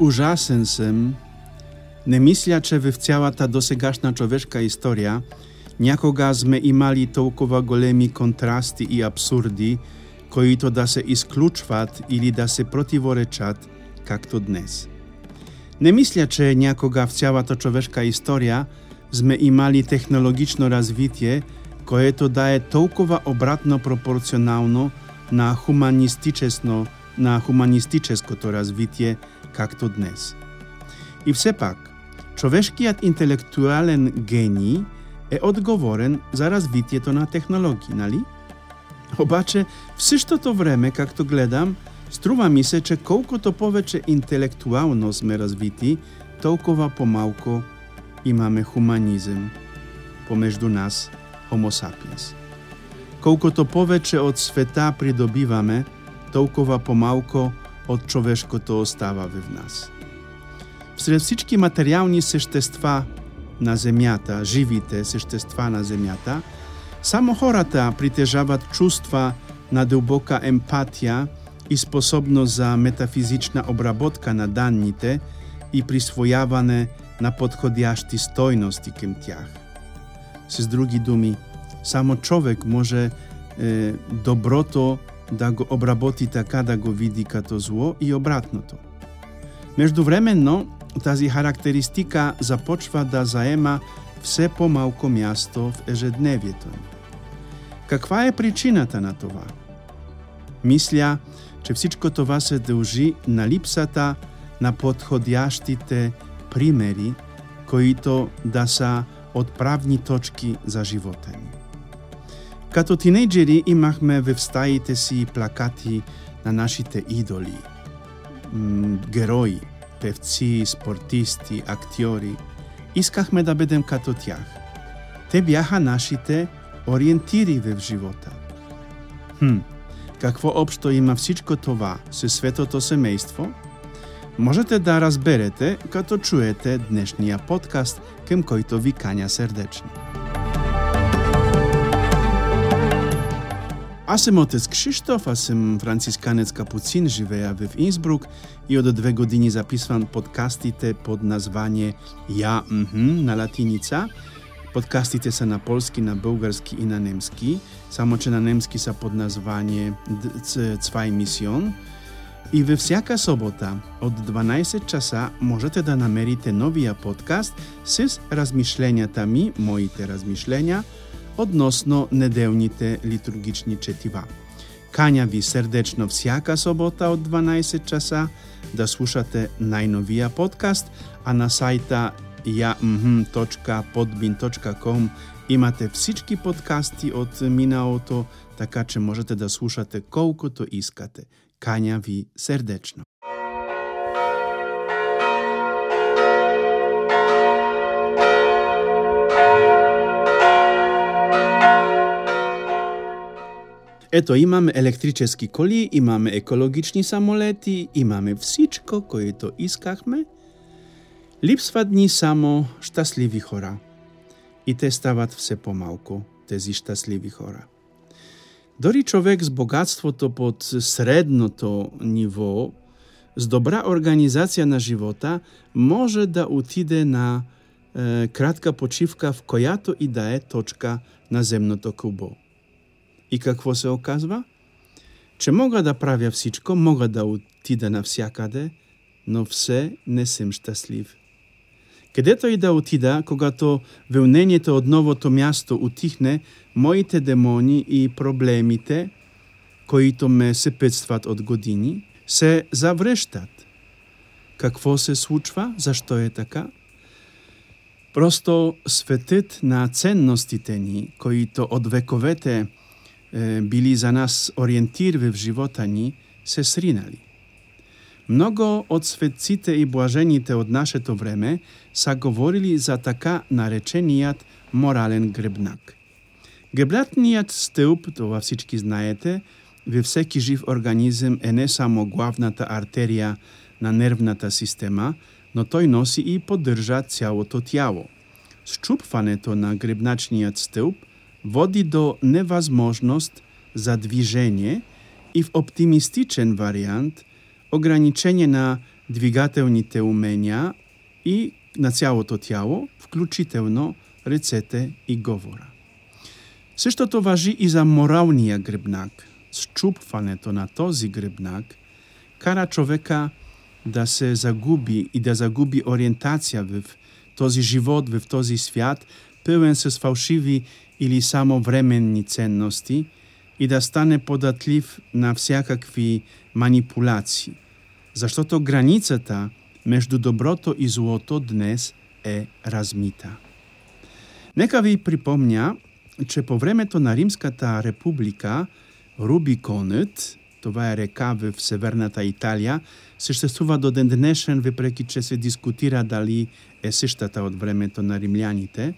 Ужасен сум, не мисля, че в цялата досегашна човешка историја някога сме имали толкова големи контрасти и абсурди, които да се исклучват или да се противоречат, както днес. Не мисля, че някога в цялата човешка историја сме имали технологично развитие, което да е толкова обратно пропорционално на хуманистичесно на хуманистическото развитие както днес. И все пак, човешкиот интелектуален гений е одговорен за развитието на технологии, нали? Обаче, в същото време, както гледам, струва ми се, че колкото повече интелектуално сме развити, толкова помалко имаме хуманизъм помежду нас, Homo sapiens. Колкото повече од света придобиваме, толкова помалко од човешкото остава в нас. Всред всички материјални сештества на земјата, живите сештества на земјата, само хората притежават чувства на дубока емпатија и способност за метафизична обработка на данните и присвојаване на подходящи стојности кем тях. С други думи, само човек може е, доброто да го обработи така да го види като зло и обратното. Меѓувременно, тази характеристика започва да заема все помалку място в ежедневието ни. Каква е причината на това? Мисля, че всичко това се дължи на липсата на подходящите примери, които да са отправни точки за живота ни. Като тинейджери имахме в стаите си плакати на нашите идоли, герои, певци, спортисти, актьори. Искахме да бидем като тях. Те бяха нашите ориентири в живота. Хм, какво общо има всичко това со светото семейство? Можете да разберете, като чуете днешния подкаст, към който ви каня сърдечно. Аз съм отец Кшиштоф, аз съм францисканец капуцин, живея в Инсбрук и от две години записвам подкастите под название Я мхм на латиница. Подкастите са на полски, на български и на немски, само че на немски са под название Цвай мисион. И във всяка събота от 12 часа можете да намерите новия подкаст с размишленията ми, моите размишления – односно неделните литургични четива. Кања ви срдечно всяка собота од 12 часа да слушате најновија подкаст, а на сајта jamhm.podbin.com имате всички подкасти од минаото, така че можете да слушате колкото искате. Кања ви срдечно. Ето, имаме електрически коли, имаме екологични самолети, имаме всичко, което искахме. Липсват ни само щастливи хора. И те стават все помалку тези щастливи хора. Дори човек с богатството под средното ниво, с добра организација на живота, може да отиде на е, кратка почивка в којато и да е точка на земното кубо. И какво се оказва? Че мога да правя всичко, мога да отида навсякаде, но все не съм щастлив. Където и да отида, когато вълнението от новото място утихне, моите демони и проблемите, които ме сепетстват от години, се завръщат. Какво се случва? Защо е така? Просто светът на ценностите ни, които от вековете били за нас ориентир в живота ни, се сринали. Много од светците и блажените од нашето време са говорили за така наречениот морален гребнак. Гребнатниот стълб, това всички знаете, во всеки жив организм е не само главната артерија на нервната система, но тој носи и поддржа цялото тяло. Счупването на гребначниот стълб води до невъзможност за движение и в оптимистичен вариант ограничение на двигателните умења и на цялото тяло, вклучително рецете и говора. Сештото важи и за моралниот гребнак. Счупването на този гребнак кара човека да се загуби и да загуби ориентација в този живот, в този свят, пълен с фалшиви или само временни ценности и да стане податлив на всякакви манипулации. Заштото границата меѓу доброто и злото днес е размита. Нека ви припомня, че по времето на Римската република Рубиконът, това е река в северната Италия, съществува до ден днешен, въпреки че се дискутира дали е същата од времето на римляните,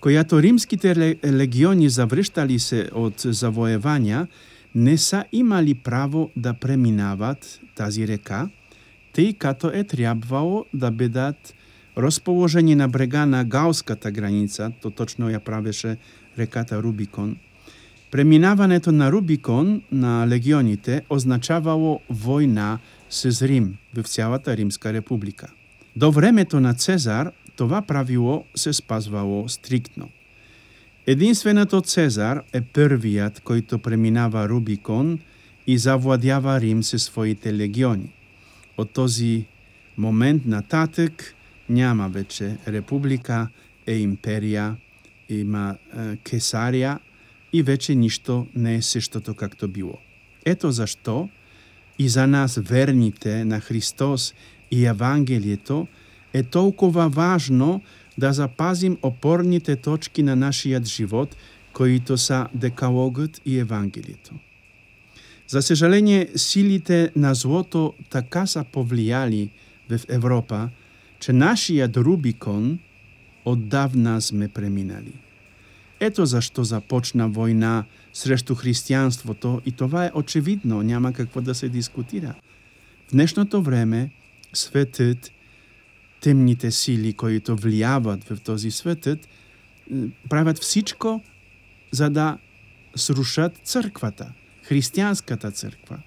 којато римските легиони заврштали се од завоевања, не са имали право да преминават тази река, тъй като е трябвало да бидат расположени на брега на гауската граница, то точно ја правеше реката Рубикон. Преминаването на Рубикон на легионите означавало војна с Рим в цялата Римска република. До времето на Цезар това правило се спазвало стриктно. Единственото Цезар е првиот којто преминава Рубикон и завладява Рим со своите легиони. Од този момент нататък няма вече република, е империја, има е, кесарија и вече ништо не е сештото както било. Ето зашто и за нас верните на Христос и Евангелието е толкова важно да запазим опорните точки на нашиот живот, които са Декалогот и Евангелието. За сожаление, силите на злото така са повлияли в Европа, че нашиот Рубикон отдавна сме преминали. Ето зашто започна војна срещу христијанството и това е очевидно, няма какво да се дискутира. В днешното време светът, темните сили, кои то влијават во този светот, прават всичко за да срушат црквата, христијанската црква.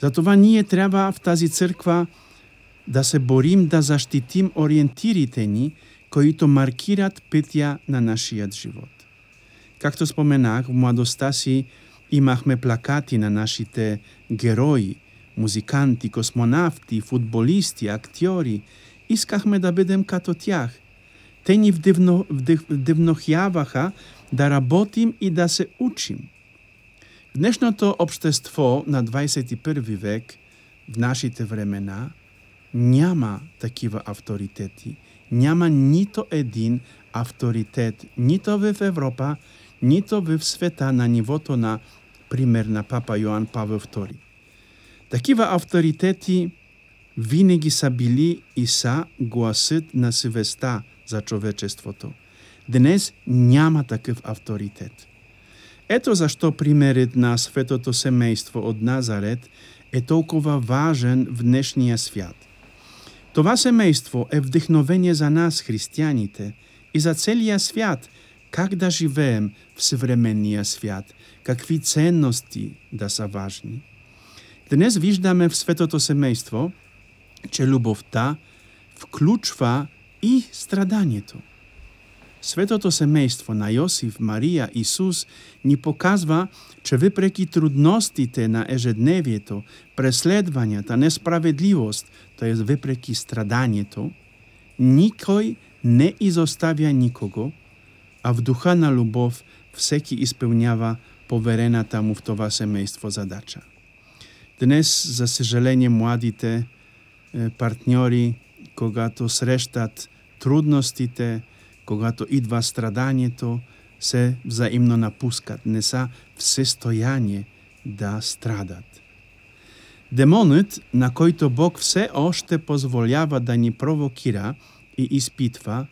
Затова ние треба в тази црква да се борим да заштитим ориентирите ни, които маркират пътя на нашият живот. Както споменах, в младостта си имахме плакати на нашите герои, музиканти, космонавти, футболисти, актьори. Искахме да бидем като тях. Те ни вдивно, вдив, вдивнохјаваха да работим и да се учим. Днешното обштество на 21 век, в нашите времена, няма такива авторитети. Няма нито един авторитет, нито в Европа, нито в света на нивото на пример на папа Јоан Павел II. Такива авторитети винаги са били и са гласът на свеста за човечеството. Днес няма такъв авторитет. Ето защо примерът на светото семейство от Назарет е толкова важен в днешния свят. Това семейство е вдъхновение за нас, християните, и за целия свят, как да живеем в съвременния свят, какви ценности да са важни. Днес виждаме в светото семейство, че любовта включва и страданието. Светото семейство на Јосиф, Марија, Исус ни показва, че въпреки трудностите на ежедневието, преследвањата, несправедливост, т.е. въпреки страданието, никој не изоставя никого, а в духа на любов всеки исполнява поверената му в това семейство задача. Днес, за съжаление, младите партньори, когато срещат трудностите, когато идва страданието, се взаимно напускат, не са в състояние да страдат. Демонът, на който Бог все още позволява да ни провокира и изпитва,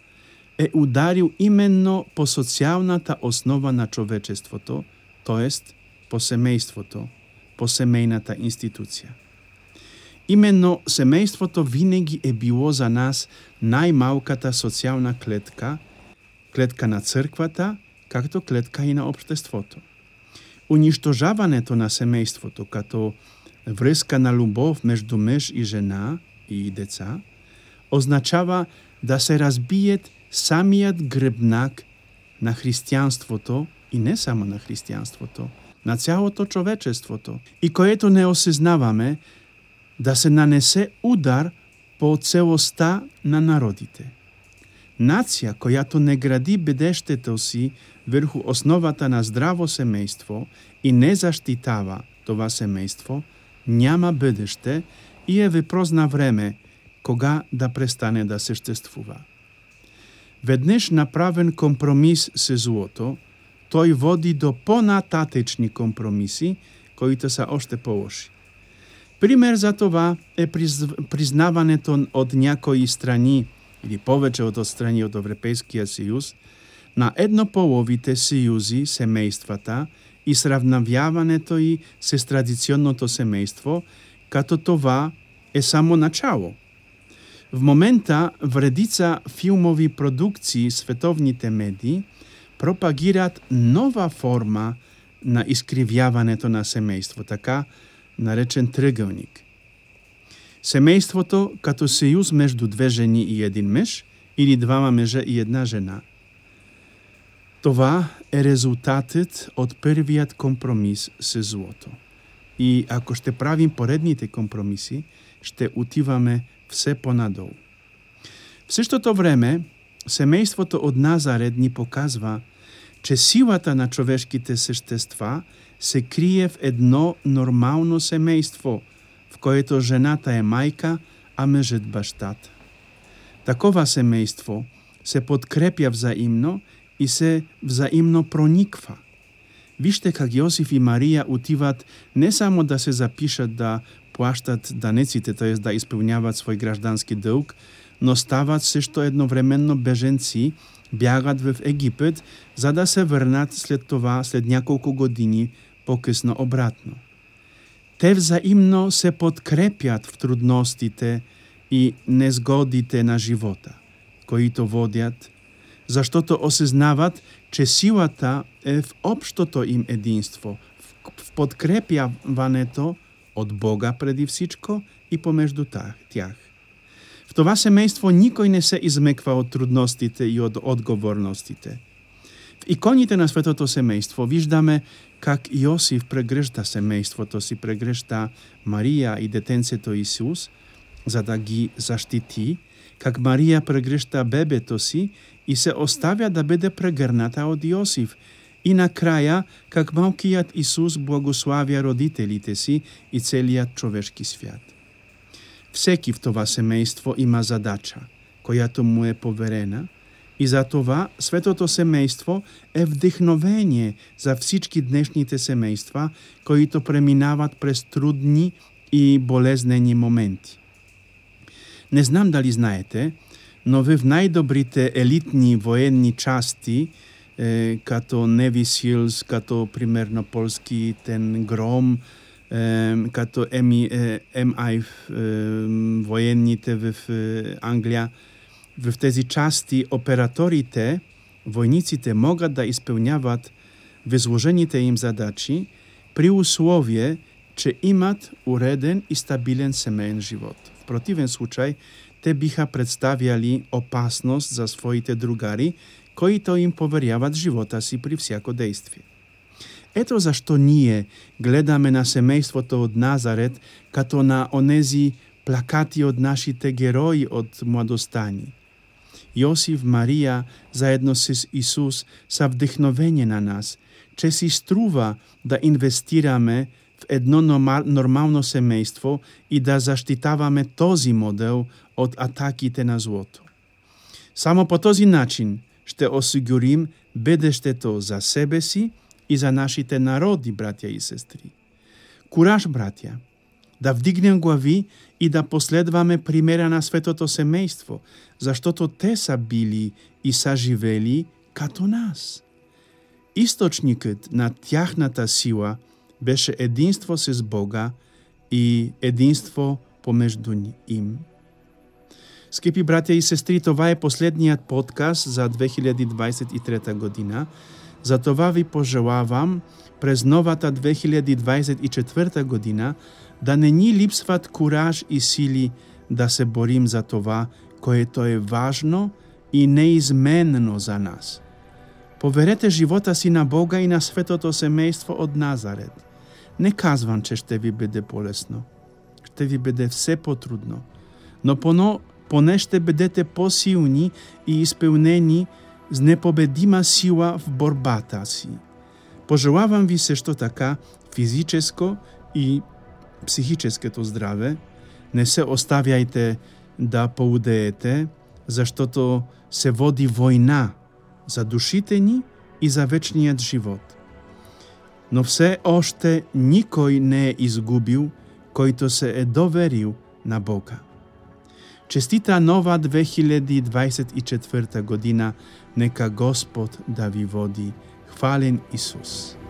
е ударил именно по социалната основа на човечеството, т.е. по семейството, по семейната институция. Именно семејството винаги е било за нас најмалката социјална клетка, клетка на црквата, както клетка и на обштеството. Уништожаването на семејството като врска на любов меѓу меж и жена и деца, означава да се разбиет самиот гребнак на христијанството и не само на христијанството, на цялото човечеството, и което не осезнаваме да се нанесе удар по целоста на народите. Нација којато не гради бедештето си врху основата на здраво семејство и не заштитава това семејство, няма бедеште и е въпрос на време кога да престане да съществува. Веднеш направен компромис се злото, тој води до понататечни компромиси, коите се още полоши. Пример за това е признаването од някои страни или повеќе од страни од Европейскиот сојуз на еднополовите сојузи семејствата и сравнавјаването и се традиционното семејство, като това е само начало. В момента вредица филмови продукции световните медии пропагираат нова форма на искривјаването на семејство, така наречен триъгълник. Семејството като сејуз меѓу две жени и един меж или двама межа и една жена. Това е резултатот од првиот компромис со злото. И ако ще правим поредните компромиси, ще утиваме все понадолу. В същото време, семејството од Назарет ни показва, че силата на човешките същества се крие в едно нормално семејство, в което жената е мајка, а мъжът бащата. Такова семејство се подкрепя взаимно и се взаимно прониква. Вижте как Јосиф и Марија отиват не само да се запишат да плащат данеците, т.е. да исполняват свој граждански дълг, но стават сешто едновременно беженци, бягат в Египет, за да се врнат след това, след няколко години покесно обратно. Те взаимно се подкрепјат в трудностите и незгодите на живота, които водят, заштото осезнават, че силата е в обштото им единство, в подкрепјаването од Бога преди всичко и помежду тях. В това семејство никој не се измеква од трудностите и од одговорностите. Иконите на светото семејство виждаме как Јосиф прегрешта семејството си, прегрешта Марија и детенцето Исус, за да ги заштити, как Марија прегрешта бебето си и се оставја да биде прегрната од Јосиф, И на краја, как малкијат Исус благославја родителите си и целиот човешки свят. Всеки в това семејство има задача, којато му е поверена, и за това светото семејство е вдихновение за всички днешните семејства, които преминават през трудни и болезнени моменти. Не знам дали знаете, но в најдобрите елитни военни части е, като Неви Силс, като примерно полски тен Гром, е, като MI, е, MI е, военните в е, Англија. В тези части операторите, војниците могат да исполняват възложените им задачи при условие, че имат уреден и стабилен семеен живот. В противен случај, те биха представјали опасност за своите другари които им поверяват живота си при всяко действие. Ето зашто ние гледаме на семејството од Назарет като на онези плакати од нашите герои од младостани. Јосиф, Марија, заедно с Исус, са вдихновение на нас, че си струва да инвестираме в едно нормално семејство и да заштитаваме този модел од атаките на злото. Само по този начин ще осигурим бедештето за себе си и за нашите народи, братја и сестри. Кураж, братја, да вдигнем глави и да последваме примера на светото семејство, заштото те са били и са живели като нас. Источникот на тяхната сила беше единство с Бога и единство помежду им. Скъпи братя и сестри, това е последният подкаст за 2023 година. Затова ви пожелавам през новата 2024 година да не ни липсват кураж и сили да се борим за това, което е важно и неизменно за нас. Поверете живота си на Бога и на светото семејство од Назарет. Не казвам, че ще ви биде полесно. Ще ви биде все потрудно. Но поно, поне ще бидете посилни и исполнени с непобедима сила в борбата си. Пожелавам ви се што така физическо и психическото здраве. Не се оставјајте да поудеете, заштото се води војна за душите ни и за вечниот живот. Но все оште никој не е изгубил, којто се е доверил на Бога. Честита нова 2024 година, нека Господ да ви води. Хвален Исус.